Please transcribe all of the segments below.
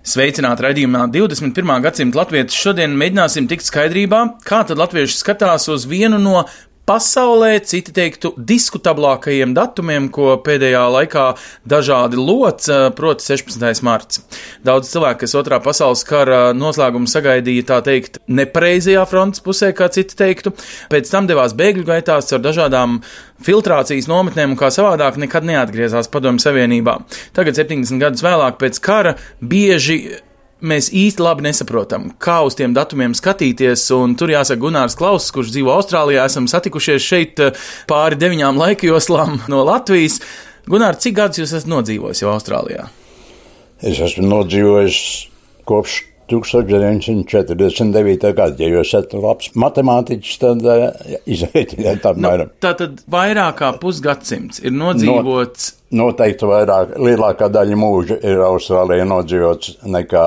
Sveicināti raidījumā 21. gadsimta latvieši. Šodien mēģināsim tikt skaidrībā, kā tad latvieši skatās uz vienu no pasaulē, citi teiktu, diskutablākajiem datumiem, ko pēdējā laikā dažādi loc, proti 16. marts. Daudz cilvēku, kas otrā pasaules kara noslēgumu sagaidīja, tā teikt, nepareizajā frontes pusē, kā citi teiktu, pēc tam devās bēgļu gaitās ar dažādām filtrācijas nometnēm un kā savādāk nekad neatgriezās Padomju Savienībā. Tagad, 70 gadus vēlāk pēc kara, bieži mēs īsti labi nesaprotam, kā uz tiem datumiem skatīties. Un tur jāsaka, Gunārs Klauss, kurš dzīvo Austrālijā, esam satikušies šeit eh, pāri deviņām laika joslām no Latvijas. Gunār, cik gadus jūs esat nodzīvojis jau Austrālijā? Es esmu nodzīvojis kopš 1949. gada. Ja jūs esat labs matemātiķis, tad uh, izrēķiniet apmēram. Tā tad vairāk kā pusgadsimts ir nodzīvots. Noteikti vairāk, lielākā daļa mūža ir Austrālijā nodzīvots nekā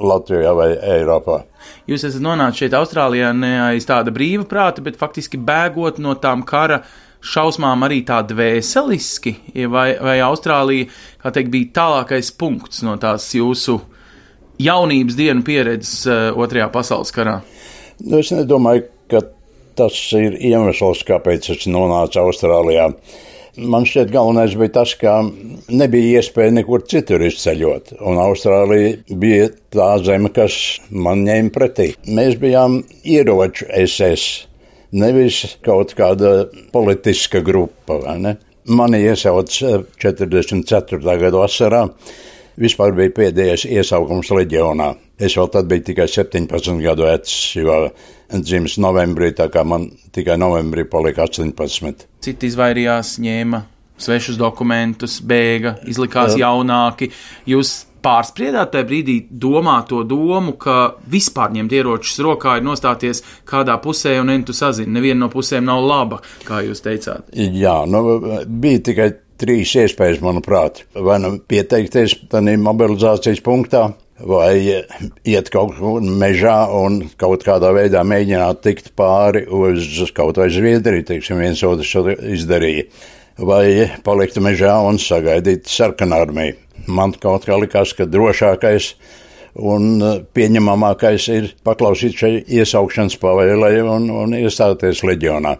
Latvijā vai Eiropā. Jūs esat nonācis šeit Austrālijā ne aiz tāda brīva prāta, bet faktiski bēgot no tām kara šausmām arī tā dvēseliski, vai, vai Austrālija, kā teikt, bija tālākais punkts no tās jūsu jaunības dienu pieredzes uh, Otrajā pasaules karā? Nu, es nedomāju, ka tas ir iemesls, kāpēc es nonācu Austrālijā. Man šķiet, galvenais bija tas, ka nebija iespēja nekur citur izceļot. Un Austrālija bija tā zeme, kas man ņēma pretī. Mēs bijām ieroču SS, nevis kaut kāda politiska grupa. Mani iesauca 44. gada vasarā. Vispār bija pēdējais iesaukums leģionā. Es vēl tad biju tikai 17 gadu vecs, jo dzimis novembrī, tā kā man tikai novembrī palika 18. Citi izvairījās, ņēma svešus dokumentus, bēga, izlikās Jā. jaunāki. Jūs pārspriedāt tajā brīdī domāt to domu, ka vispār ņemt ieročus rokā ir nostāties kādā pusē un entu sazina. Neviena no pusēm nav laba, kā jūs teicāt. Jā, nu, bija tikai trīs iespējas, manuprāt. Vai nu pieteikties tādā mobilizācijas punktā, vai iet kaut kur mežā un kaut kādā veidā mēģināt tikt pāri uz kaut vai Zviedriju, teiksim, viens otrs to izdarīja. Vai palikt mežā un sagaidīt sarkanarmiju. Man kaut kā likās, ka drošākais un pieņemamākais ir paklausīt šai iesaukšanas pavēlē un, un iestāties leģionā.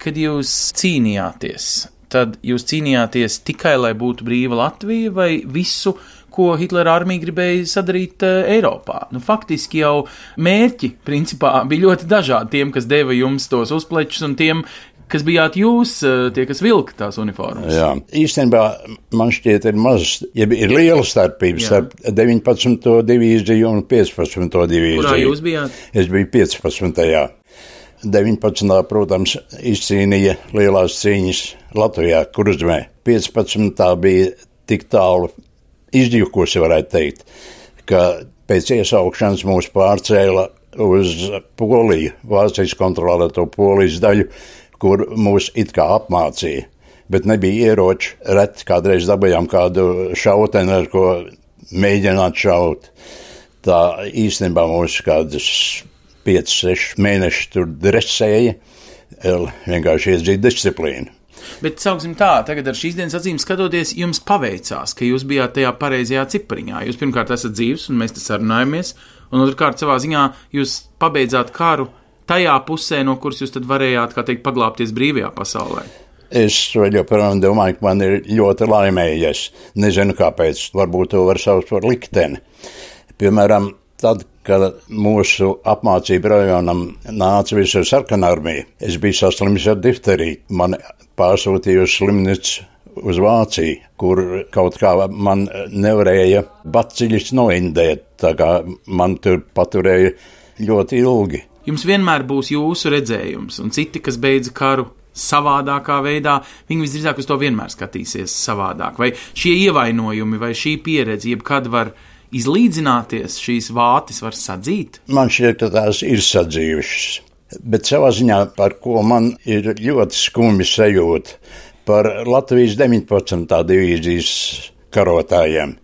Kad jūs cīnījāties, tad jūs cīnījāties tikai, lai būtu brīva Latvija vai visu, ko Hitlera armija gribēja sadarīt uh, Eiropā. Nu, faktiski jau mērķi principā bija ļoti dažādi tiem, kas deva jums tos uzplečus un tiem, kas bijāt jūs, uh, tie, kas vilka tās uniformas. Jā, īstenībā man šķiet, ir maz, ja ir liela starpība Jā. starp 19. divīziju un 15. divīziju. Kurā jūs bijāt? Es biju 15. 19. protams, izcīnīja lielās cīņas Latvijā, kurzmē. 15. bija tik tālu izģīkusi, varētu teikt, ka pēc iesaukšanas mūs pārcēla uz Poliju, Vācijas kontrolēto Polijas daļu, kur mūs it kā apmācīja. Bet nebija ieroči, reti kādreiz dabūjām kādu šauteni, ar ko mēģināt šaut. Tā īstenībā mūs kādus 5, 6 mēnešus tur dresēja, vienkārši iedzīja disciplīnu. Bet, sauksim tā, tagad ar šīs dienas acīm skatoties, jums paveicās, ka jūs bijāt tajā pareizajā cipariņā. Jūs pirmkārt esat dzīves, un mēs te sarunājamies, un otrkārt savā ziņā jūs pabeidzāt karu tajā pusē, no kuras jūs tad varējāt, kā teikt, paglāpties brīvajā pasaulē. Es joprojām domāju, ka man ir ļoti laimējies. Nezinu, kāpēc. Varbūt to var saukt par likteni. Piemēram, tad, kad mūsu apmācību rajonam nāca visa sarkanā armija, es biju saslimis ar difteriju. Man pārsūtīja uz slimnīcu uz Vāciju, kur kaut kā man nevarēja baciļus noindēt, tā kā man tur paturēja ļoti ilgi. Jums vienmēr būs jūsu redzējums, un citi, kas beidza karu savādākā veidā, viņi visdrīzāk uz to vienmēr skatīsies savādāk. Vai šie ievainojumi, vai šī pieredze, jebkad var izlīdzināties, šīs vātis var sadzīt? Man šķiet, ka tās ir sadzīvušas. Bet savā ziņā, par ko man ir ļoti skumji sajūta, par Latvijas 19. divīzijas karotājiem,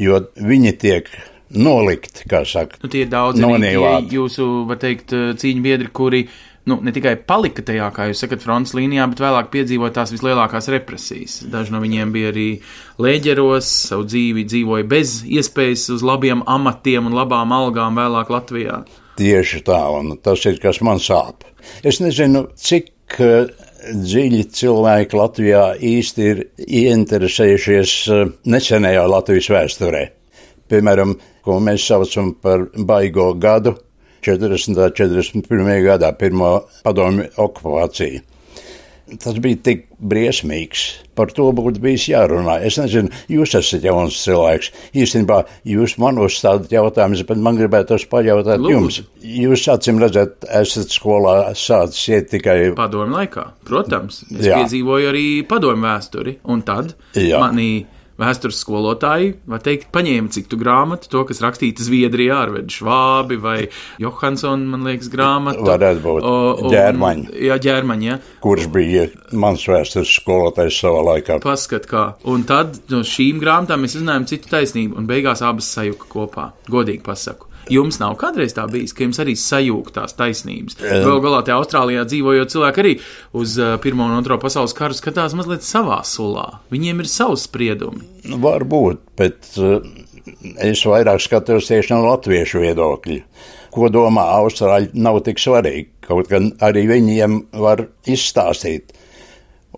jo viņi tiek nolikti, kā saka, Nu, tie ir daudz nonīvāti. jūsu, var teikt, cīņu biedri, kuri nu, ne tikai palika tajā, kā jūs sakat, frontes līnijā, bet vēlāk piedzīvoja tās vislielākās represijas. Daži no viņiem bija arī lēģeros, savu dzīvi dzīvoja bez iespējas uz labiem amatiem un labām algām vēlāk Latvijā. Tieši tā, un tas ir kas man sāp. Es nezinu, cik eh, dziļi cilvēki Latvijā īsti ir ieinteresējušies eh, nesenajā Latvijas vēsturē. Piemēram, ko mēs saucam par baigo gadu, 40. un 41. gadā, pirmo padomju okupāciju. Tas bija tik briesmīgs. Par to būtu bijis jārunā. Es nezinu, jūs esat jauns cilvēks. Īstenībā jūs man uzstādat jautājumus, bet man gribētos pajautāt Lūdzu. jums. Jūs, acīm redzat, esat skolā sācis iet tikai Padomu laikā, protams, es Jā. piedzīvoju arī padomu vēsturi, un tad Jā. manī vēstures skolotāji, var teikt, paņēma citu grāmatu, to, kas rakstīta Zviedrijā ar Vedu Švābi vai Johansonu, man liekas, grāmatu. Varētu būt. un- Ģermaņa. Jā, ģērmaņa, jā. kurš bija mans vēstures skolotājs savā laikā. Paskat kā. Un tad no šīm grāmatām mēs uzzinājām citu taisnību, un beigās abas sajuka kopā. Godīgi pasaku. Jums nav kādreiz tā bijis, ka jums arī sajūta tās taisnības. Galu galā, te Austrālijā dzīvojot cilvēki arī uz Pirmo un Otro pasaules karu skatās mazliet savā sulā. Viņiem ir savs spriedumi. Nu, Varbūt, bet es vairāk skatos tieši no latviešu viedokļa. Ko domā Austrāļi, nav tik svarīgi. Kaut gan arī viņiem var izstāstīt.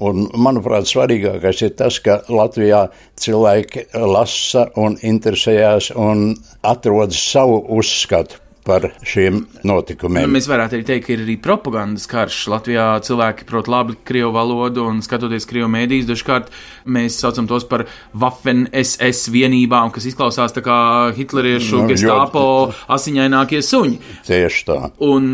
Un, manuprāt, svarīgākais ir tas, ka Latvijā cilvēki lasa un interesējās un atrod savu uzskatu par šiem notikumiem. Nu, mēs varētu arī teikt, ka ir arī propagandas karš. Latvijā cilvēki prot labi krievu valodu un skatoties krievu mēdīs, dažkārt mēs saucam tos par Waffen SS vienībām, kas izklausās tā kā hitleriešu Nu, nu, gestapo asiņainākie suņi. Tieši tā. Un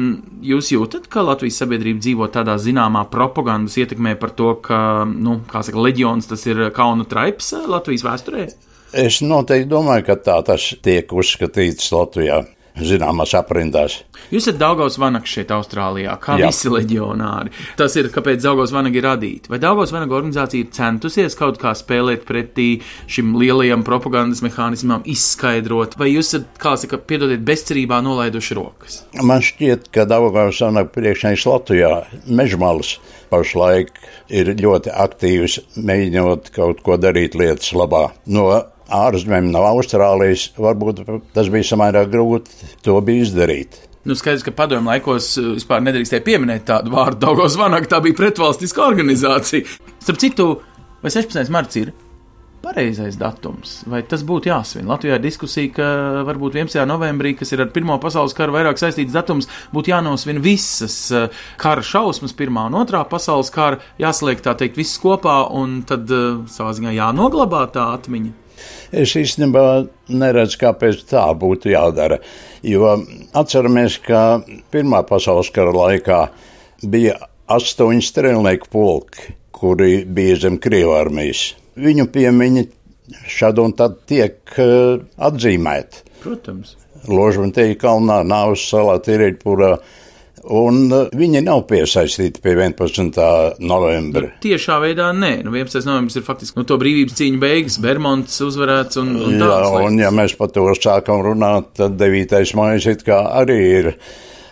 jūs jūtat, ka Latvijas sabiedrība dzīvo tādā zināmā propagandas ietekmē par to, ka, nu, kā saka, leģions tas ir kaunu traips eh, Latvijas vēsturē? Es noteikti domāju, ka tā tas tiek uzskatīts Latvijā. Zināmās aprindās. Jūs esat Daugavs Vanaks šeit, Austrālijā, kā Jā. Visi leģionāri. Tas ir, kāpēc Daugavs Vanagi ir radīti. Vai Daugavs Vanaga organizācija ir centusies kaut kā spēlēt pretī šim lielajam propagandas mehānismam, izskaidrot, vai jūs esat, kā saka, piedodiet, bezcerībā nolaiduši rokas? Man šķiet, ka Daugavas sanāk priekšnieks Latvijā mežmalas pašlaik ir ļoti aktīvs, mēģinot kaut ko darīt lietas labā. No ārzemēm, no Austrālijas, varbūt tas bija samērā grūti to izdarīt. Nu, skaidrs, ka padomju laikos uh, vispār nedrīkstēja pieminēt tādu vārdu Daugavs Vanaka, tā bija pretvalstiska organizācija. Starp citu, vai 16. marts ir pareizais datums, vai tas būtu jāsvin? Latvijā ir diskusija, ka varbūt 11. novembrī, kas ir ar Pirmo pasaules karu vairāk saistīts datums, būtu jānosvin visas uh, kara šausmas, Pirmā un Otrā pasaules kara, jāsaliek tā teikt viss kopā, un tad uh, savā ziņā jānoglabā tā atmiņa. Es īstenībā neredzu, kāpēc tā būtu jādara. Jo atceramies, ka Pirmā pasaules kara laikā bija astoņi strēlnieku pulki, kuri bija zem Krievijas armijas. Viņu piemiņa šad un tad tiek uh, atzīmēta. Protams. Ložmentēja kalnā, Nāvas salā, Tirīļpurā. Un uh, viņi nav piesaistīti pie 11. novembra. Tiešā veidā nē, nu 11. novembris ir faktiski nu, to brīvības cīņu beigas, Bermonts uzvarēts un, un Jā, tāds. un ja mēs par to sākam runāt, tad 9. maija it kā arī ir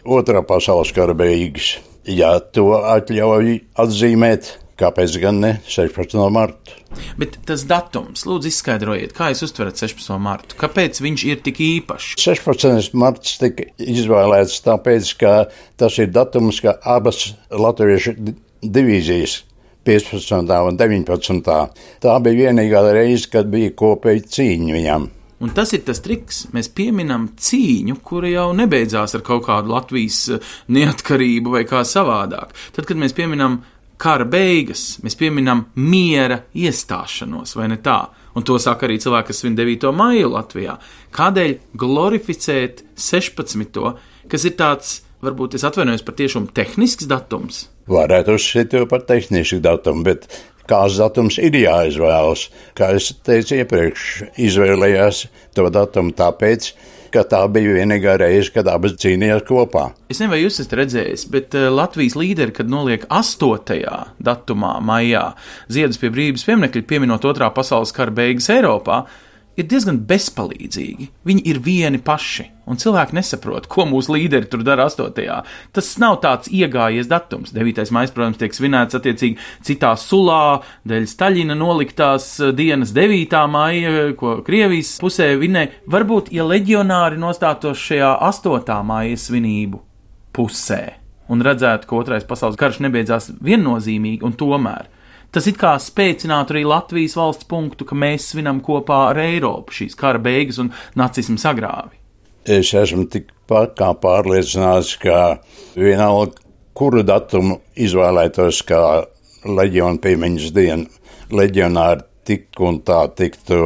otrā pasaules kara beigas. Ja to atļauj atzīmēt, kāpēc gan ne 16. martu? Bet tas datums, lūdzu, izskaidrojiet, kā jūs uztverat 16. martu? Kāpēc viņš ir tik īpašs? 16. marts tika izvēlēts tāpēc, ka tas ir datums, ka abas latviešu di- divīzijas 15. un 19. Tā bija vienīgā reize, kad bija kopēja cīņa viņam. Un tas ir tas triks. Mēs pieminam cīņu, kura jau nebeidzās ar kaut kādu Latvijas eh, neatkarību vai kā savādāk. Tad, kad mēs pieminam kara beigas, mēs pieminam miera iestāšanos, vai ne tā? Un to saka arī cilvēki, kas svin 9. maiju Latvijā. Kādēļ glorificēt 16. kas ir tāds, varbūt es atvainojos par tiešām tehnisks datums? Varētu uzskatīt to par tehnisku datumu, bet kāds datums ir jāizvēlas. Kā es teicu iepriekš, izvēlējās to datumu tāpēc, ka tā bija vienīgā reize, kad abas cīnījās kopā. Es nezinu, vai jūs esat redzējis, bet uh, Latvijas līderi, kad noliek 8. datumā, maijā, ziedus pie brīvības pieminekļa, pieminot otrā pasaules kara beigas Eiropā, ir diezgan bezpalīdzīgi. Viņi ir vieni paši, un cilvēki nesaprot, ko mūsu līderi tur dara 8. Tas nav tāds iegājies datums. 9. maija, protams, tiek svinēts attiecīgi citā sulā, dēļ Staļina noliktās eh, dienas 9. maija, ko Krievijas pusē vinē. Varbūt, ja leģionāri nostātos šajā 8. maija svinību pusē un redzētu, ka otrais pasaules karš nebeidzās viennozīmīgi, un tomēr Tas it kā spēcinātu arī Latvijas valsts punktu, ka mēs svinam kopā ar Eiropu šīs kara beigas un nacismu sagrāvi. Es esmu kā pārliecināts, ka vienalga, kuru datumu izvēlētos kā leģiona piemiņas dienu, leģionāri tik un tā tiktu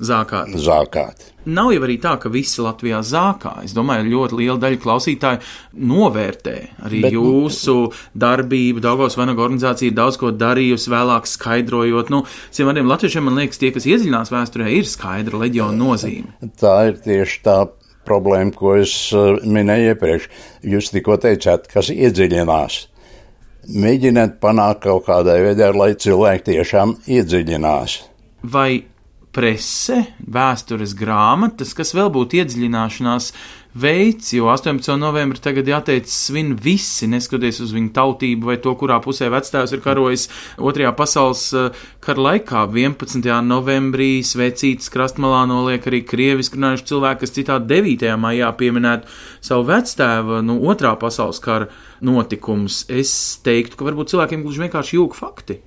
zākāti. zākāti. Nav jau arī tā, ka visi Latvijā zākā. Es domāju, ļoti liela daļa klausītāju novērtē arī Bet, jūsu darbību. Daugos Vanaga organizācija ir daudz ko darījusi, vēlāk skaidrojot. Nu, Cilvēkiem latviešiem, man liekas, tie, kas iedziļinās vēsturē, ir skaidra leģiona nozīme. Tā ir tieši tā problēma, ko es uh, minēju iepriekš. Jūs tikko teicāt, kas iedziļinās. Mēģiniet panākt kaut kādā veidā, lai cilvēki tiešām iedziļinās. Vai prese, vēstures grāmatas, kas vēl būtu iedziļināšanās veids, jo 18. novembrī tagad jāteic svin visi, neskatoties uz viņu tautību vai to, kurā pusē vectēvs ir karojis otrajā pasaules eh, kara laikā. 11. novembrī svecītas krastmalā noliek arī krieviski runājuši cilvēki, kas citādi 9. maijā pieminētu savu vectēvu, nu, otrā pasaules kara notikumus. Es teiktu, ka varbūt cilvēkiem gluži vienkārši jūg fakti.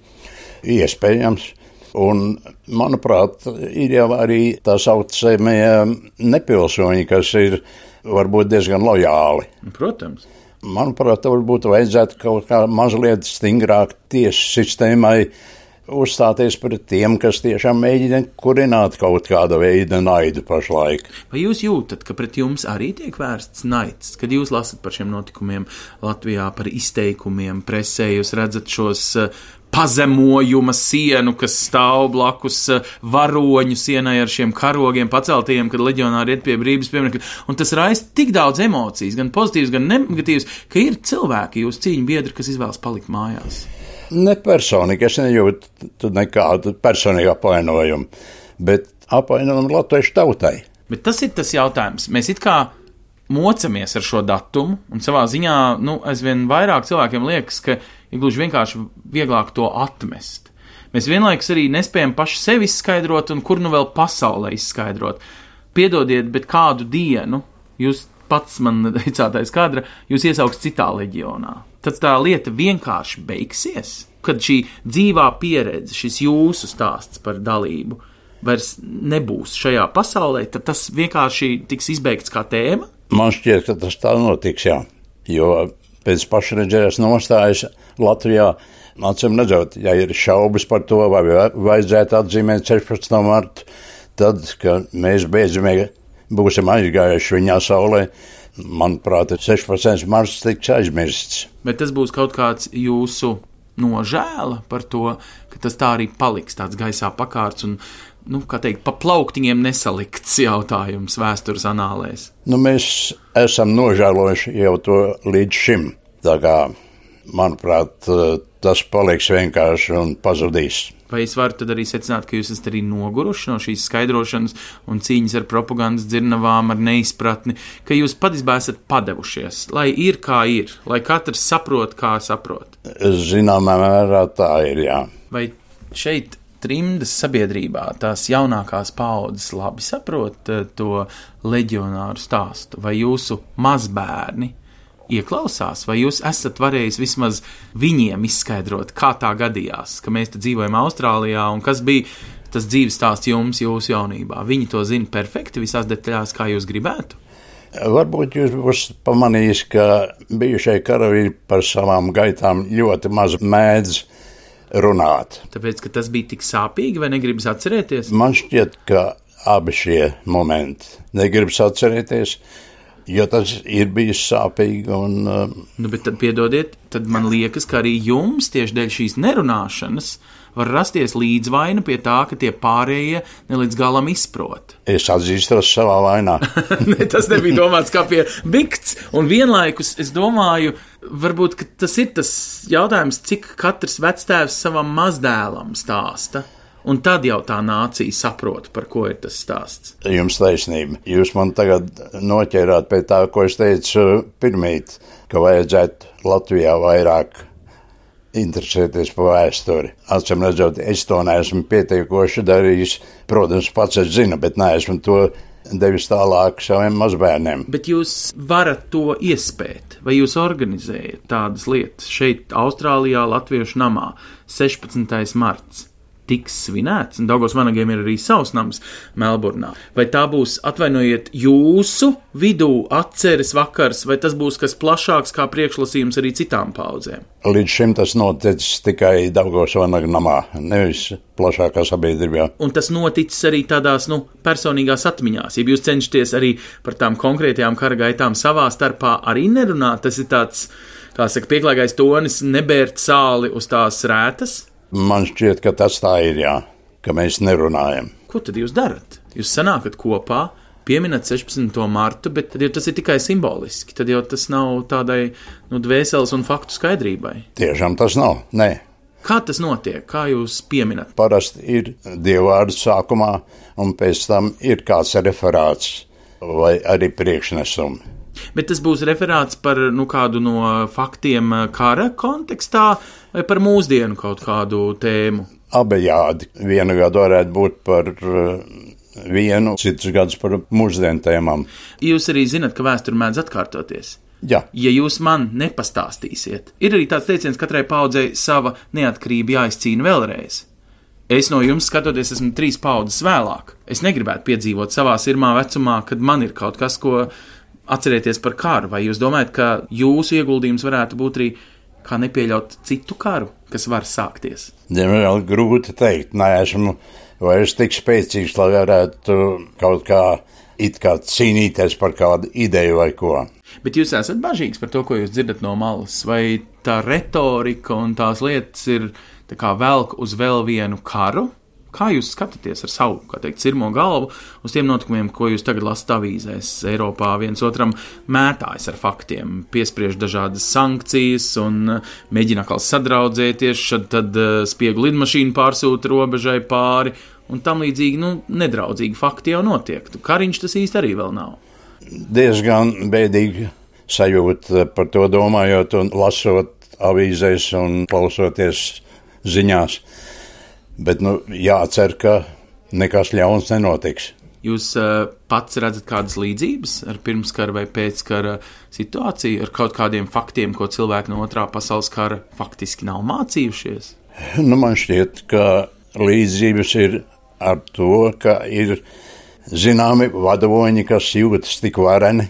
Iespējams. Un, manuprāt, ir jau arī tā saucamie nepilsoņi, kas ir varbūt diezgan lojāli. Protams. Manuprāt, varbūt vajadzētu kaut kā mazliet stingrāk tiesu sistēmai uzstāties pret tiem, kas tiešām mēģina kurināt kaut kādu veidu naidu pašlaik. Vai jūs jūtat, ka pret jums arī tiek vērsts naids, kad jūs lasat par šiem notikumiem Latvijā, par izteikumiem presē, jūs redzat šos pazemojuma sienu, kas stāv blakus eh, varoņu sienai ar šiem karogiem paceltajiem, kad leģionāri iet pie brīvības pieminekļa. Un tas raisa tik daudz emocijas, gan pozitīvas, gan negatīvas, ka ir cilvēki, jūs cīņu biedri, kas izvēlas palikt mājās. Ne personīgi, es nejūtu nekādu personīgu apvainojumu, bet apvainojumu latviešu tautai. Bet tas ir tas jautājums. Mēs it kā mocamies ar šo datumu, un savā ziņā, nu, aizvien vairāk cilvēkiem liekas, ka ir gluži vienkārši vieglāk to atmest. Mēs vienlaikus arī nespējam paši sevi izskaidrot, un kur nu vēl pasaulē izskaidrot. Piedodiet, bet kādu dienu jūs pats man teicātais kadra, jūs iesauks citā leģionā. Tad tā lieta vienkārši beigsies, kad šī dzīvā pieredze, šis jūsu stāsts par dalību vairs nebūs šajā pasaulē, tad tas vienkārši tiks izbeigts kā tēma. Man šķiet, ka tas tā notiks, jā. Jo pēc pašreizējās nostājas Latvijā. Acīm redzot, ja ir šaubas par to, vai vajadzētu atzīmēt 16. martu, tad, kad mēs beidzamīgi būsim aizgājuši viņā saulē, manuprāt, 16. marts tiks aizmirsts. Bet tas būs kaut kāds jūsu nožēla par to, ka tas tā arī paliks tāds gaisā pakārts un, nu, kā teikt, pa plauktiņiem nesalikts jautājums vēstures anālēs. Nu, mēs esam nožēlojuši jau to līdz šim. Tā kā manuprāt, tas paliks vienkārši un pazudīs. Vai es varu arī secināt, ka jūs esat arī noguruši no šīs skaidrošanas un cīņas ar propagandas dzirnavām, ar neizpratni, ka jūs patiesībā esat padevušies, lai ir kā ir, lai katrs saprot, kā saprot? Zināmā mērā tā ir, jā. Vai šeit trimdas sabiedrībā tās jaunākās paudzes labi saprot eh, to leģionāru stāstu, vai jūsu mazbērni ieklausās, vai jūs esat varējis vismaz viņiem izskaidrot, kā tā gadījās, ka mēs dzīvojam Austrālijā un kas bija tas dzīves stāsts jums, jūsu jaunībā. Viņi to zina perfekti visās detaļās, kā jūs gribētu. Varbūt jūs būsiet pamanījis, ka bijušie karavīri par savām gaitām ļoti maz mēdz runāt. Tāpēc, ka tas bija tik sāpīgi, vai negribas atcerēties? Man šķiet, ka abi šie momenti negribas atcerēties Jo tas ir bijis sāpīgi. Un, uh, Nu, bet tad piedodiet, tad man liekas, ka arī jums tieši dēļ šīs nerunāšanas var rasties līdzvaina pie tā, ka tie pārējie ne līdz galam izprot. es atzīstos savā vainā. ne, tas nebija domāts kā pie bikts, un vienlaikus es domāju, varbūt tas ir tas jautājums, cik katrs vectēvs savam mazdēlam stāsta. Un tad jau tā nācija saprot, par ko ir tas stāsts. Jums taisnība. Jūs man tagad noķērāt pie tā, ko es teicu pirmīt, ka vajadzētu Latvijā vairāk interesēties par vēsturi. Atcīm redzot, es to neesmu pietiekoši darījis. Protams, pats es zinu, bet neesmu to devis tālāk saviem mazbērniem. Bet jūs varat to iespēt, vai jūs organizējat tādas lietas šeit, Austrālijā, Latviešu namā, 16. marts. Tiks svinēts, un Dārgos Vanagiem ir arī savs nams Melburnā. Vai tā būs, atvainojiet, jūsu vidū atceres vakars, vai tas būs kas plašāks kā priekšlasījums arī citām paudzēm? Līdz šim tas noticis tikai Daugos Vanagnamā, nevis plašākā sabiedrībā. Un tas noticis arī tādās, nu, personīgās atmiņās. Ja jūs cenšaties arī par tām konkrētajām kara gaitām savā starpā arī nerunāt, tas ir tāds, kā saka, pieklājīgais tonis, nebērt sāli uz tās rētas. Man šķiet, ka tas tā ir, jā, ka mēs nerunājam. Ko tad jūs darat? Jūs sanākat kopā, pieminat 16. martu, bet tad jau tas ir tikai simboliski. Tad jau tas nav tādai nu, dvēseles un faktu skaidrībai. Tiešām tas nav. Nē. Kā tas notiek? Kā jūs pieminat? Parasti ir dievvvārds sākumā, un pēc tam ir kāds referāts vai arī priekšnesums. Bet tas būs referāts par nu, kādu no faktiem kara kontekstā vai par mūsdienu kaut kādu tēmu. Abejādi. Vienu gadu varētu būt par uh, vienu, citus gadus par mūsdienu tēmām. Jūs arī zinat, ka vēsture mēdz atkārtoties. Jā, Ja jūs man nepastāstīsiet, ir arī tāds teiciens, ka katrai paudzei sava neatkarība jāizcīna vēlreiz. Es no jums skatoties, esmu trīs paudzes vēlāk. Es negribētu piedzīvot savā sirmā vecumā, kad man ir kaut kas, ko atcerēties par karu. Vai jūs domājat, ka jūsu ieguldījums varētu būt arī kā nepieļaut citu karu, kas var sākties? diemžēl grūti teikt. Nē, esmu vairs tik spēcīgs, lai varētu kaut kā it kā cīnīties par kādu ideju vai ko. Bet jūs esat bažīgs par to, ko jūs dzirdat no malas, vai tā retorika un tās lietas ir tā kā velk uz vēl vienu karu? Kā jūs skatāties ar savu, kā teikt, sirmo galvu uz tiem notikumiem, ko jūs tagad lasat avīzēs? Eiropā viens otram mētājas ar faktiem, piespriež dažādas sankcijas un uh, mēģina atkal sadraudzēties, šad tad uh, spiegu lidmašīnu pārsūta robežai pāri un tam līdzīgi, nu, nedraudzīgi fakti jau notiek. Kariņš tas īsti arī vēl nav. Diezgan bēdīgi sajūta par to domājot un lasot avīzēs un klausoties ziņās. Bet nu, jācer, ka nekas ļauns nenotiks. Jūs uh, pats redzat kādas līdzības ar pirmskara vai pēckara situāciju, ar kaut kādiem faktiem, ko cilvēki no otrā pasaules kara faktiski nav mācījušies? Nu, man šķiet, ka līdzības ir ar to, ka ir zināmi vadoņi, kas jūtas tik vareni,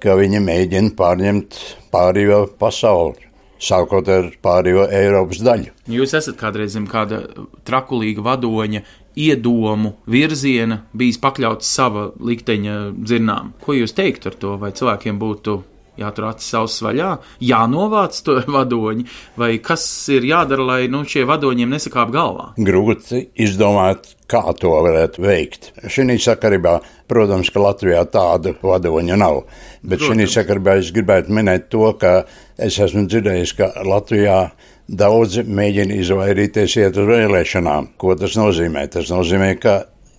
ka viņi mēģina pārņemt pārējo pasauli, sākot ar pārējo Eiropas daļu. Jūs esat kādreiz zem kāda trakulīga vadoņa iedomu virziena bijis pakļauts sava likteņa dzirnām. Ko jūs teiktu ar to? Vai cilvēkiem būtu jātur acis savs vaļā, jānovāc to vadoņi, vai kas ir jādara, lai nu, šie vadoņiem nesakāp galvā? Grūti izdomāt, kā to varētu veikt. Šī sakarībā, protams, ka Latvijā tādu vadoņu nav. Bet šī sakarībā es gribētu minēt to, ka es esmu dzirdējis, ka Latvijā daudzi mēģina izvairīties iet uz vēlēšanām. Ko tas nozīmē? Tas nozīmē, ka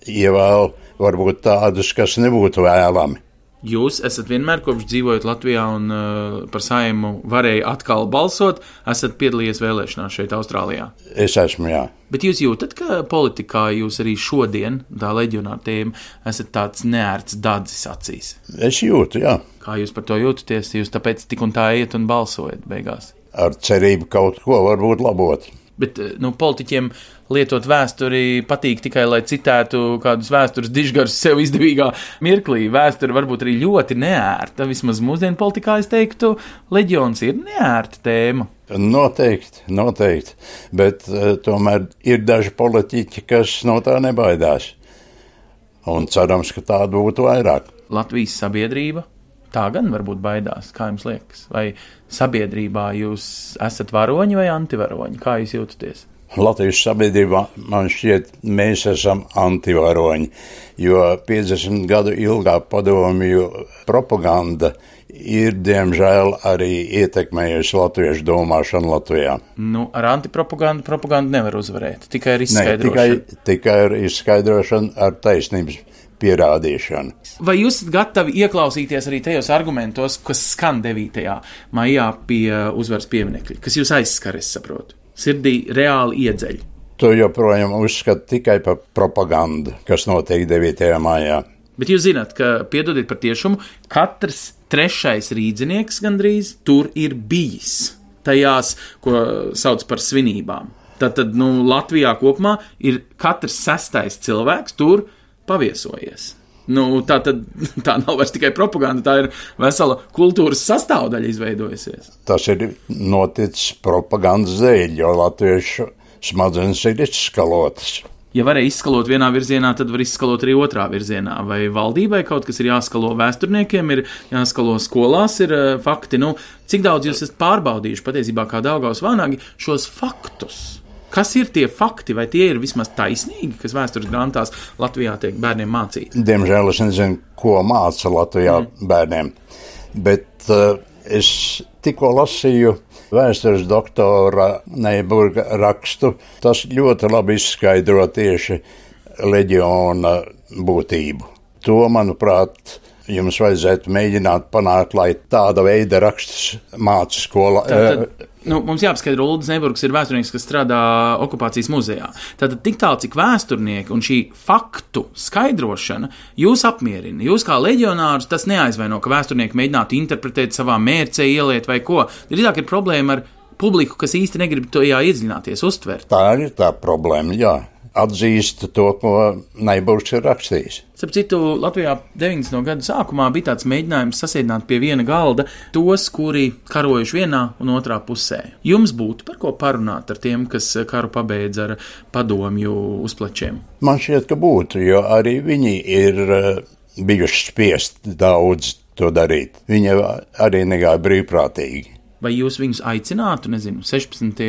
ievēl varbūt tādus, kas nebūtu vēlami. Jūs esat vienmēr, kopš dzīvojat Latvijā un uh, par saimu varēja atkal balsot, esat piedalījies vēlēšanās šeit, Austrālijā. Es esmu, jā. Bet jūs jūtat, ka politikā jūs arī šodien, tā leģionāra tēma, esat tāds neērts dadzis acīs. Es jūtu, jā. Kā jūs par to jūtaties? Jūs tāpēc tik un tā iet un balsojat beigās. Ar cerību kaut ko varbūt labot. Bet eh, nu, politiķiem lietot vēsturi patīk tikai, lai citētu kādus vēstures dižgarus sev izdevīgā mirklī. Vēsture varbūt arī ļoti neērta. Vismaz mūsdienu politikā es teiktu, leģions ir neērta tēma. Noteikti, noteikti. Bet uh, tomēr ir daži politiķi, kas no tā nebaidās. Un cerams, ka tādu būtu vairāk. Latvijas sabiedrība Tā gan varbūt baidās, kā jums liekas. Vai sabiedrībā jūs esat varoņi vai antivaroņi? Kā jūs jūtaties? Latvijas sabiedrībā man šķiet, mēs esam antivaroņi, jo 50 gadu ilgā padomju propaganda ir, diemžēl, arī ietekmējusi latviešu domāšanu Latvijā. Nu, ar antipropagandu propagandu nevar uzvarēt, tikai ar izskaidrošanu. Ne, tikai, tikai ar izskaidrošanu, ar taisnības pierādīšanu. Vai jūs esat gatavi ieklausīties arī tajos argumentos, kas skan 9. maijā pie uzvaras pieminekļa, kas jūs aizskar, es saprotu? Sirdī reāli iedzeļ. To joprojām uzskata tikai par propagandu, kas notiek 9. maijā. Bet jūs zināt, ka, piedodiet par tiešumu, katrs trešais rīznieks gandrīz tur ir bijis. Tajās, ko sauc par svinībām. Tātad, nu, Latvijā kopumā ir katrs sestais cilvēks tur paviesojies. Nu, tā, tad, tā nav vairs tikai propaganda, tā ir vesela kultūras sastāvdaļa izveidojusies. Tas ir noticis propagandas dēļ, jo latviešu smadzenes ir izskalotas. Ja varēja izskalot vienā virzienā, tad var izskalot arī otrā virzienā. Vai valdībai kaut kas ir jāskalo, vēsturniekiem ir jāskalo, skolās ir uh, fakti. Nu, cik daudz jūs esat pārbaudījuši patiesībā kā Daugaus Vānāgi šos faktus? Kas ir tie fakti, vai tie ir vismaz taisnīgi, kas vēstures grāmatās Latvijā tiek bērniem mācīti? Diemžēl es nezinu, ko māca Latvijā mm. bērniem, bet uh, es tikko lasīju vēstures doktora Neiburga rakstu. Tas ļoti labi izskaidro tieši leģiona būtību. To, manuprāt, jums vajadzētu mēģināt panākt, lai tāda veida rakstus māca skolā. Tātad, nu, mums jāpaskaidro, Ulrichs Neburgs ir vēsturnieks, kas strādā okupācijas muzejā. Tātad tik tālu, cik vēsturnieki un šī faktu skaidrošana jūs apmierina. Jūs kā leģionārus tas neaizvaino, ka vēsturnieki mēģinātu interpretēt savā mērcē, ieliet vai ko. Drīzāk ir problēma ar publiku, kas īsti negrib tajā iedziļināties, uztvert. Tā ir tā problēma, jā atzīst to, ko Neiburgs ir rakstījis. Starp citu, Latvijā 90. gadu sākumā bija tāds mēģinājums sasēdināt pie viena galda tos, kuri karojuši vienā un otrā pusē. Jums būtu par ko parunāt ar tiem, kas karu pabeidz ar padomju uzplečiem? Man šķiet, ka būtu, jo arī viņi ir eh, bijuši spiest daudz to darīt. Viņi arī negāja brīvprātīgi. Vai jūs viņus aicinātu, nezinu, 16.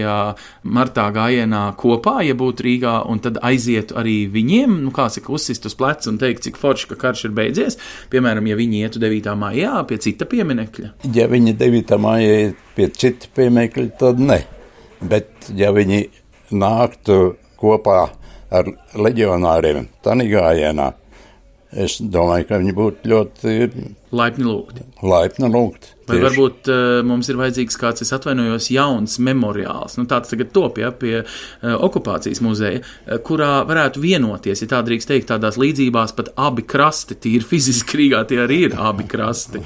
martā gājienā kopā, ja būtu Rīgā, un tad aizietu arī viņiem, nu, kā saka, uzsist uz pleca un teikt, cik forši, ka karš ir beidzies? Piemēram, ja viņi ietu 9. maijā pie cita pieminekļa. Ja viņi 9. maijā iet pie cita pieminekļa, tad ne. Bet ja viņi nāktu kopā ar leģionāriem, tad gājienā, es domāju, ka viņi būtu ļoti laipni lūgti. Laipni lūgti. Vai Tieši. varbūt uh, mums ir vajadzīgs kāds, es atvainojos, jauns memoriāls, nu, tāds tagad top ja, pie uh, okupācijas muzeja, uh, kurā varētu vienoties, ja tā drīkst teikt, tādās līdzībās pat abi krasti, tīri fiziski Rīgā tie arī ir abi krasti.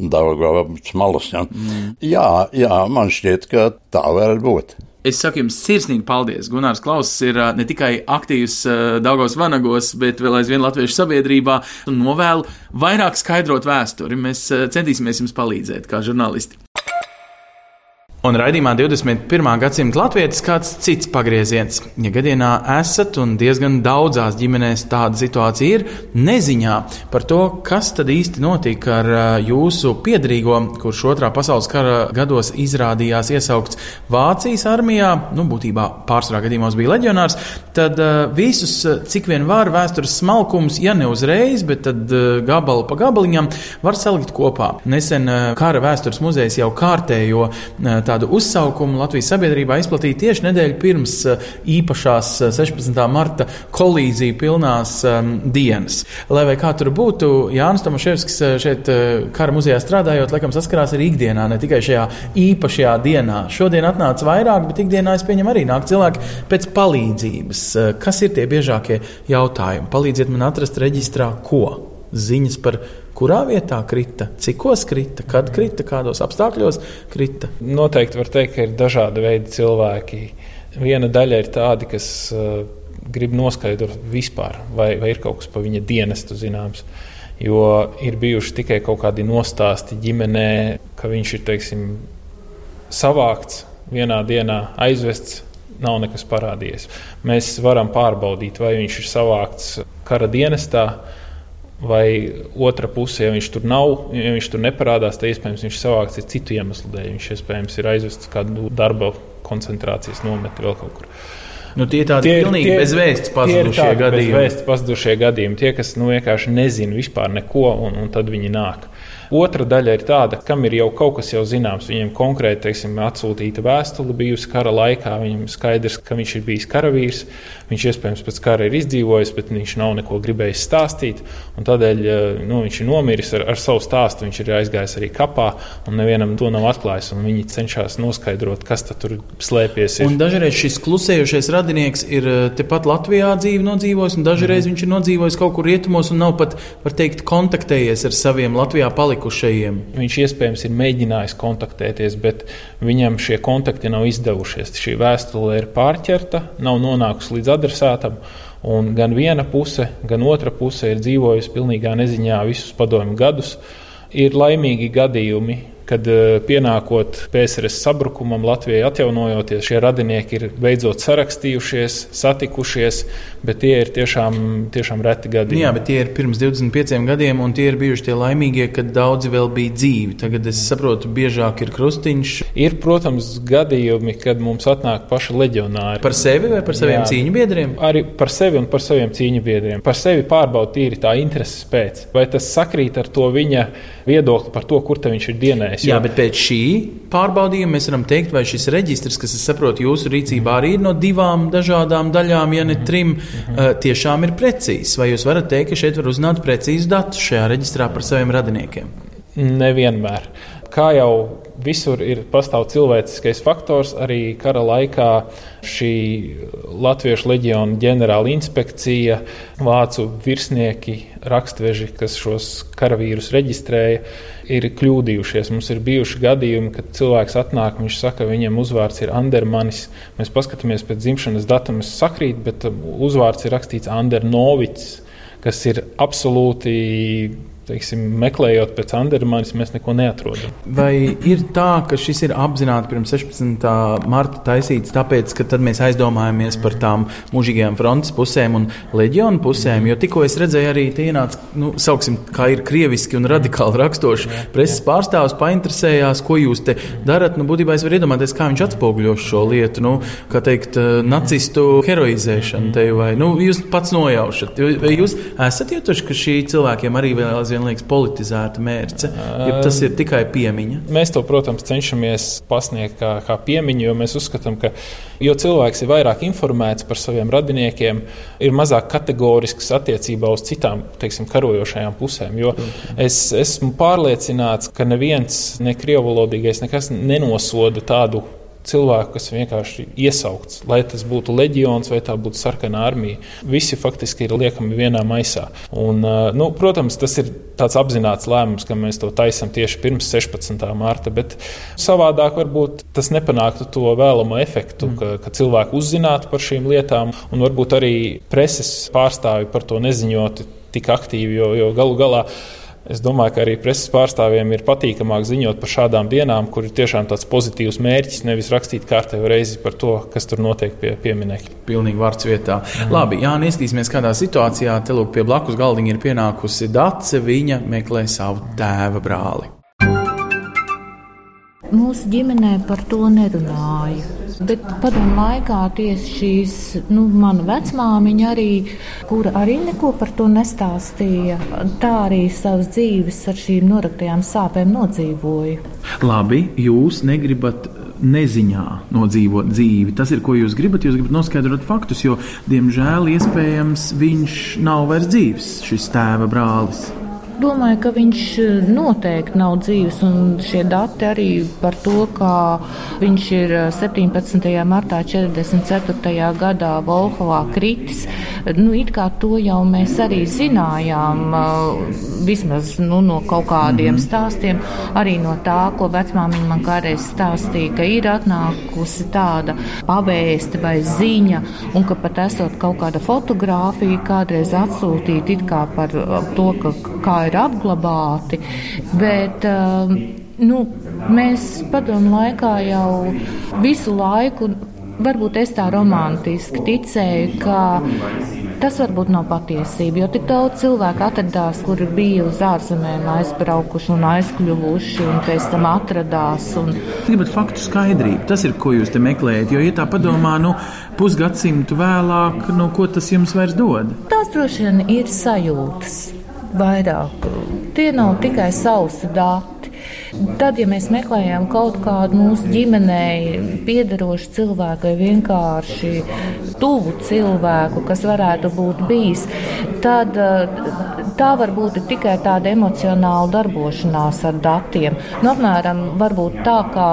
Daugavas malas, ja. Mm. Jā, jā, man šķiet, ka tā varētu būt. Es saku jums sirsnīgi paldies. Gunārs Klauss ir ne tikai aktīvs Daugos Vanagos, bet vēl aizvien latviešu sabiedrībā un novēlu vairāk skaidrot vēsturi. Mēs centīsimies jums palīdzēt kā žurnālisti. Un raidījumā 21. gadsimta latvijas kāds cits pagrieziens. Ja gadienā esat un diezgan daudzās ģimenēs tāda situācija ir, neziņā par to, kas tad īsti notika ar jūsu piedrīgo, kurš otrā pasaules kara gados izrādījās iesaukts Vācijas armijā, nu, būtībā pārsvarā gadījumos bija leģionārs, tad visus, cik vien var, vēstures smalkums, ja ne uzreiz, bet tad gabalu pa gabaliņam, var salikt kopā. Nesen kara vēstures muzejs jau kārtējo tādu uzsaukumu Latvijas sabiedrībā izplatīja tieši nedēļu pirms eh, īpašās 16. Eh, marta kolīzija pilnās um, dienas. Lai vai kā tur būtu, Jānis Tomaševskis eh, šeit kara muzejā strādājot, laikam saskarās arī ikdienā, ne tikai šajā īpašajā dienā. Šodien atnāca vairāk, bet ikdienā es pieņemu arī nāk cilvēki pēc palīdzības. Kas ir tie biežākie jautājumi? Palīdziet man atrast reģistrā ko? Ziņas par kurā vietā krita, cikos krita, kad krita, kādos apstākļos krita. Noteikti var teikt, ka ir dažādi veidi cilvēki. Viena daļa ir tādi, kas uh, grib noskaidrot vispār, vai, vai ir kaut kas par viņa dienestu zināms. Jo ir bijuši tikai kaut kādi nostāsti ģimenē, ka viņš ir teiksim, savākts vienā dienā, aizvests, nav nekas parādījies. Mēs varam pārbaudīt, vai viņš ir savākts kara dienestā, Vai otra puse, ja viņš tur nav, ja viņš tur neparādās, tad iespējams viņš savāks citu iemeslu dēļ. Viņš iespējams ir aizvests kādu darba koncentrācijas nometni vēl kaut kur. Nu, tie tādi tie, pilnīgi tie, bezvēsts pazudušie gadījumi. Bezvēsts pazudušie gadījumi. Tie, kas nu, vienkārši nezina vispār neko, un, un tad viņi nāk. Otra daļa ir tāda, kam ir jau kaut kas jau zināms. Viņam konkrēti teiksim, atsūtīta vēstule bijusi kara laikā. Viņam skaidrs, ka viņš ir bijis karavīrs. Viņš iespējams pēc kara ir izdzīvojis, bet viņš nav neko gribējis stāstīt. Tādēļ eh, nu, viņš ir nomiris ar, ar savu stāstu. Viņš ir aizgājis arī kapā, un nevienam to nav atklājis. Viņi cenšas noskaidrot, kas tur slēpjas. Dažreiz šis klusējošais radinieks ir eh, tepat Latvijā dzīvi nodzīvojis, un dažreiz mm. viņš ir nodzīvojis kaut kur rietumos un nav pat, var teikt, kontaktējies ar saviem Latvijā palikušajiem palikušajiem. Viņš iespējams ir mēģinājis kontaktēties, bet viņam šie kontakti nav izdevušies. Šī vēstule ir pārķerta, nav nonākusi līdz adresātam. Un gan viena puse, gan otra puse ir dzīvojusi pilnīgā neziņā visus padomju gadus. Ir laimīgi gadījumi, kad eh, pienākot PSRS sabrukumam, Latvijai atjaunojoties, šie radinieki ir beidzot sarakstījušies, satikušies, bet tie ir tiešām, tiešām reti gadījumi. Jā, bet tie ir pirms 25 gadiem, un tie ir bijuši tie laimīgie, kad daudzi vēl bija dzīvi. Tagad es saprotu, biežāk ir krustiņš. Ir, protams, gadījumi, kad mums atnāk paši leģionāri. Par sevi vai par saviem Jā, cīņu biedriem? Arī par sevi un par saviem cīņu biedriem. Par sevi pārbaudīt tīri tā intereses pēc. Vai tas sakrīt ar to viņa viedokli par to, kur viņš ir dienējis? Jā, bet pēc šī pārbaudījuma mēs varam teikt, vai šis reģistrs, kas, es saprotu, jūsu rīcībā arī ir no divām dažādām daļām, ja ne mhm. trim, uh, tiešām ir precīzs. Vai jūs varat teikt, ka šeit var uzzināt precīzus datus šajā reģistrā par saviem radiniekiem? Nevienmēr. Kā jau visur ir pastāv cilvēciskais faktors, arī kara laikā šī Latviešu leģiona ģenerāla inspekcija, vācu virsnieki, rakstveži, kas šos karavīrus reģistrēja, ir kļūdījušies. Mums ir bijuši gadījumi, kad cilvēks atnāk, viņš saka, viņam uzvārds ir Andermanis. Mēs paskatāmies pēc dzimšanas datuma, sakrīt, bet uzvārds ir rakstīts Andernovits, kas ir absolūti teiksim, meklējot pēc Andermanis, mēs neko neatrodam. Vai ir tā, ka šis ir apzināti pirms 16. marta taisīts, tāpēc, ka tad mēs aizdomājamies par tām mūžīgajām frontes pusēm un leģionu pusēm? Jo tikko es redzēju, arī ienāca, nu, sauksim, kā ir krieviski un radikāli rakstoši. Preses pārstāvs painteresējās, ko jūs te darat. Nu, būtībā es varu iedomāties, kā viņš atspoguļo šo lietu, nu, kā teikt, nacistu heroizēšanu te, vai nu, jūs pats nojaušat. Vai jūs esat jutuši, ka šī cilvēkiem arī vēl aizvien liekas, politizēta mērce, ja tas ir tikai piemiņa. Mēs to, protams, cenšamies pasniegt kā, kā piemiņu, jo mēs uzskatām, ka jo cilvēks ir vairāk informēts par saviem radiniekiem, ir mazāk kategorisks attiecībā uz citām teiksim, karojošajām pusēm. Jo es esmu pārliecināts, ka neviens ne krievalodīgais nekas nenosoda tādu cilvēku, kas vienkārši iesaukts, lai tas būtu leģions vai tā būtu sarkanā armija. Visi faktiski ir liekami vienā maisā. Un, nu, protams, tas ir tāds apzināts lēmums, ka mēs to taisām tieši pirms 16. mārta, bet savādāk varbūt tas nepanāktu to vēlamo efektu, mm. ka, ka cilvēki uzzinātu par šīm lietām un varbūt arī preses pārstāvi par to neziņoti tik aktīvi, jo, jo galu galā Es domāju, ka arī preses pārstāvjiem ir patīkamāk ziņot par šādām dienām, kur ir tiešām tāds pozitīvs mērķis, nevis rakstīt kārtējo reizi par to, kas tur notiek pie pieminekļa. Pilnīgi vārds vietā. Mhm. Labi, Jā, neskatīsimies, kādā situācijā te lūk pie blakus galdiņa ir pienākusi Dace. Viņa meklē savu tēva brāli. Mūsu ģimenē par to nerunāja. Bet padomu laikā tieši šīs, nu, mana vecmāmiņa arī, kura arī neko par to nestāstīja, tā arī savas dzīves ar šīm noraktajām sāpēm nodzīvoja. Labi, jūs negribat neziņā nodzīvot dzīvi. Tas ir, ko jūs gribat. Jūs gribat noskaidrot faktus, jo, diemžēl, iespējams, viņš nav vairs dzīves, šis tēva brālis domāju, ka viņš eh, noteikti nav dzīves. Un šie dati arī par to, ka viņš ir 17. Eh, martā 44. gadā Volhovā kritis. Nu, it kā to jau mēs arī zinājām, eh, vismaz nu, no kaut kādiem mhm. stāstiem, arī no tā, ko vecmāmiņa man kādreiz stāstīja, ka ir atnākusi tāda pavēste vai ziņa, un ka pat esot kaut kāda fotografija kādreiz atsūtīta it kā par to, ka, kā ir apglabāti. Bet, um, nu, mēs padomu laikā jau visu laiku, varbūt es tā romantiski ticēju, ka Tas varbūt nav patiesība, jo tik daudz cilvēku atradās, kuri bija uz ārzemēm aizbraukuši un aizkļuvuši, un pēc tam atradās. Un... Gribat faktu skaidrību, tas ir, ko jūs te meklējat. Jo, ja tā padomā, nu, pusgadsimtu vēlāk, nu, ko tas jums vairs dod? Tās droši vien ir sajūtas vairāk. Tie nav tikai sausi dati. Tad, ja mēs meklējam kaut kādu mūsu ģimenei piederošu cilvēku vai vienkārši tuvu cilvēku, kas varētu būt bijis, tad tā var būt tikai tāda emocionāla darbošanās ar datiem. Nu, apmēram tā kā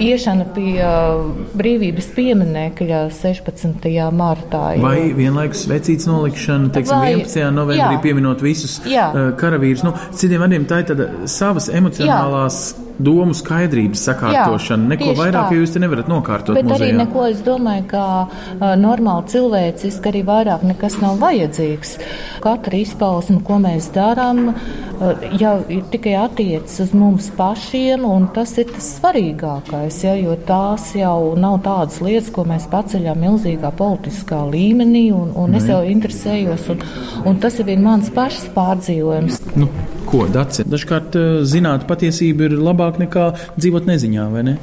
iešana pie uh, brīvības pieminekļa 16. martā. Jo... Vai vienlaikus vecīts nolikšana, teiksim, Vai, 11. novembrī jā, pieminot visus jā. Uh, karavīrus. Nu, citiem vārdiem tā ir tāda savas emocionālās. Jā domu skaidrības sakārtošana. Jā, neko vairāk tā. jūs te nevarat nokārtot. Bet muzejā. arī neko, es domāju, ka uh, normāli cilvēciski arī vairāk nekas nav vajadzīgs. Katra izpausme, ko mēs darām, uh, jau tikai attiecas uz mums pašiem, un tas ir tas svarīgākais, ja, jo tās jau nav tādas lietas, ko mēs paceļām milzīgā politiskā līmenī, un, un es jau interesējos, un, un tas ir mans pašs pārdzīvojums. Nu, ko, Dace? Dažkārt zināt patiesību ir labāk nekā dzīvot neziņā, vai ne?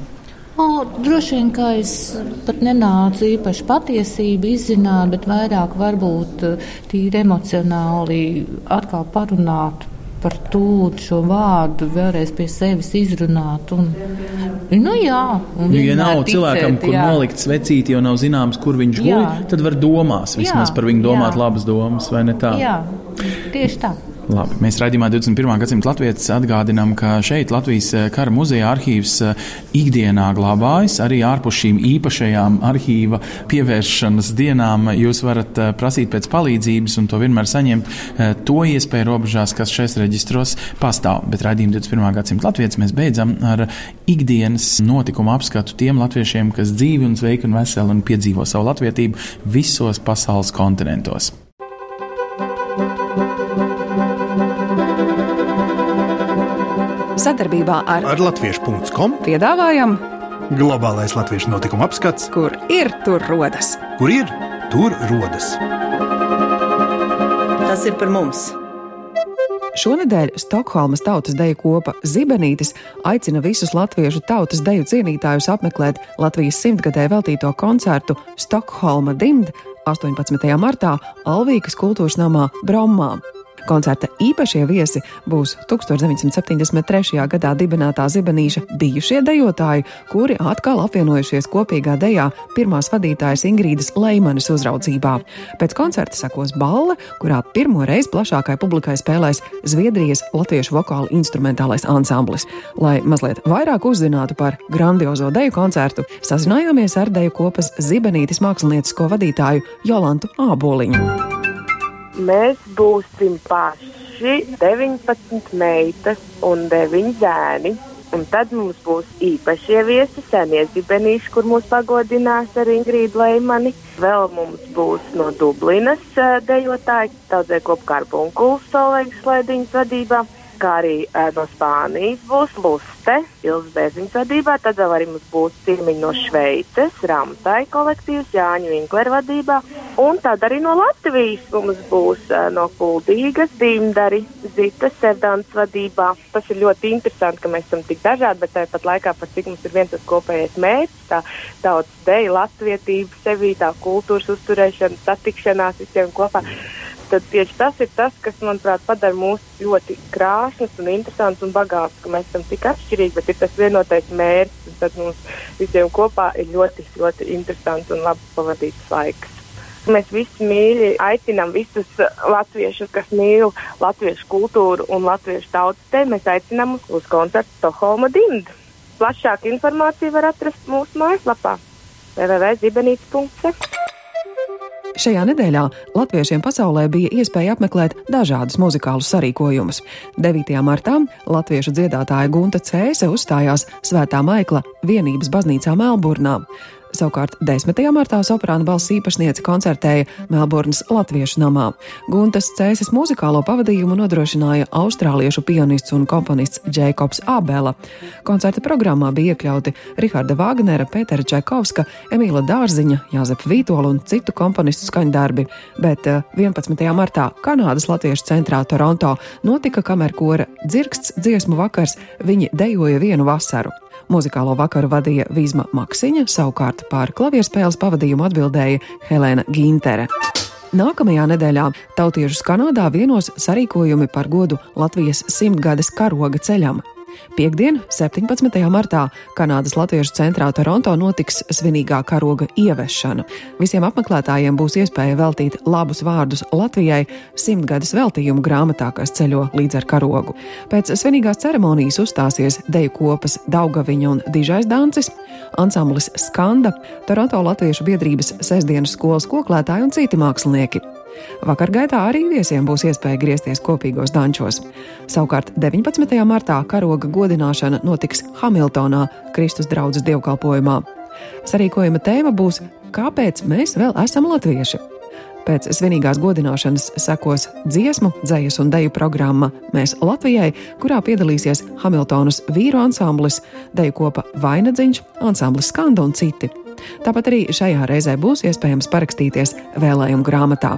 O, droši vien, ka es pat nenācu īpaši patiesību izzināt, bet vairāk varbūt eh, tīri emocionāli atkal parunāt par to šo vārdu, vēlreiz pie sevis izrunāt. Un, nu, jā, un ja nav ticēt, cilvēkam, kur jā. nolikt svecīti, jo nav zināms, kur viņš guļ, tad var domās vismaz jā, par viņu domāt jā. labas domas, vai ne tā? Jā, tieši tā. Labi, mēs raidījumā 21. gadsimta latvijas atgādinām, ka šeit Latvijas eh, kara muzeja arhīvs eh, ikdienā glabājas arī ārpus šīm īpašajām arhīva pievēršanas dienām. Jūs varat eh, prasīt pēc palīdzības un to vienmēr saņemt to iespēju robežās, kas šais reģistros pastāv. Bet raidījumu 21. gadsimta latvijas mēs beidzam ar ikdienas notikumu apskatu tiem latviešiem, kas dzīvi un sveiki un veseli un piedzīvo savu latvietību visos pasaules kontinentos. Sadarbībā ar, ar Latviešu.com piedāvājam globālais latviešu notikuma apskats, kur ir tur rodas. Kur ir tur rodas? Tas ir par mums! Šonadēļ Stokholmas tautas deju kopa Zibenītis aicina visus latviešu tautas deju cienītājus apmeklēt Latvijas simtgadē veltīto koncertu Stokholma Dimd 18. martā Alvīkas kultūras namā Brommā. Koncerta īpašie viesi būs 1973. gadā dibinātā Zibenīša bijušie dejotāji, kuri atkal apvienojušies kopīgā dejā pirmās vadītājas Ingrīdas Leimanes uzraudzībā. Pēc koncerta sekos balle, kurā pirmo reizi plašākai publikai spēlēs Zviedrijas latviešu vokālu instrumentālais ansamblis. Lai mazliet vairāk uzzinātu par grandiozo deju koncertu, sazinājāmies ar deju kopas Zibenītis māksliniecisko vadītāju Jolantu Āboliņu mēs būsim paši 19 meitas un 9 zēni. Un tad mums būs īpašie viesi, senie zibenīši, kur mūs pagodinās ar Ingrīdu Leimani. Vēl mums būs no Dublinas dejotāji, daudzie kopkārbu un kulsolēgas slēdiņas vadībā kā arī uh, no Spānijas būs Luste, Ilgas Bēziņas vadībā, tad vēl arī mums būs ciemiņi no Šveices, Ramtai kolektīvs, Jāņa Vinklera vadībā, un tad arī no Latvijas mums būs uh, no Kuldīgas, Dimdari, Zitas, Sevdāns vadībā. Tas ir ļoti interesanti, ka mēs esam tik dažādi, bet tāpat laikā par cik mums ir viens tas kopējais mērķis, tā tautas deja, latvietība, sevī, tā kultūras uzturēšana, satikšanās visiem kopā tad tieši tas ir tas, kas, manuprāt, padara mūs ļoti krāšņus un interesantus un bagātus, ka mēs esam tik atšķirīgi, bet ir tas vienotais mērķis, un tad mums visiem kopā ir ļoti, ļoti interesants un labi pavadīts laiks. Mēs visi mīļi aicinām visus latviešus, kas mīl latviešu kultūru un latviešu tautas te, mēs aicinām uz koncertu Stokholma Dimdu. Plašāku informāciju var atrast mūsu mājaslapā www.zibenīts.se. Šajā nedēļā latviešiem pasaulē bija iespēja apmeklēt dažādus muzikālus sarīkojumus. 9. martā latviešu dziedātāja Gunta Cēse uzstājās Svētā Maikla vienības baznīcā Melburnā. Savukārt 10. martā soprāna balss īpašniece koncertēja Melburnas Latviešu namā. Guntas Cēsis muzikālo pavadījumu nodrošināja austrāliešu pianists un komponists Jēkobs Abela. Koncerta programmā bija iekļauti Riharda Vāgnera, Pētera Čekovska, Emīla Dārziņa, Jāzepa Vītola un citu komponistu skaņdarbi, bet 11. Eh, martā Kanādas Latviešu centrā Toronto notika kamerkora dzirksts dziesmu vakars, viņi dejoja vienu vasaru. Muzikālo vakaru vadīja Vīsma Maksiņa, savukārt par klavierspēles pavadījumu atbildēja Helēna Gintere. Nākamajā nedēļā tautiešus Kanādā vienos sarīkojumi par godu Latvijas simtgades karoga ceļam. Piektdien, 17. martā, Kanādas Latviešu centrā Toronto notiks svinīgā karoga ieviešana. Visiem apmeklētājiem būs iespēja veltīt labus vārdus Latvijai simtgades veltījumu grāmatā, kas ceļo līdz ar karogu. Pēc svinīgās ceremonijas uzstāsies deju kopas Daugaviņa un Dižais Dancis, ansamblis Skanda, Toronto Latviešu biedrības sestdienas skolas koklētāji un citi mākslinieki. Vakar gaitā arī viesiem būs iespēja griezties kopīgos dančos. Savukārt 19. martā karoga godināšana notiks Hamiltonā, Kristus draudzes dievkalpojumā. Sarīkojuma tēma būs Kāpēc mēs vēl esam latvieši? Pēc svinīgās godināšanas sekos dziesmu, dzējas un deju programma Mēs Latvijai, kurā piedalīsies Hamiltonas vīru ansamblis, deju kopa Vainadziņš, ansamblis Skanda un citi. Tāpat arī šajā reizē būs iespējams parakstīties vēlējumu grāmatā.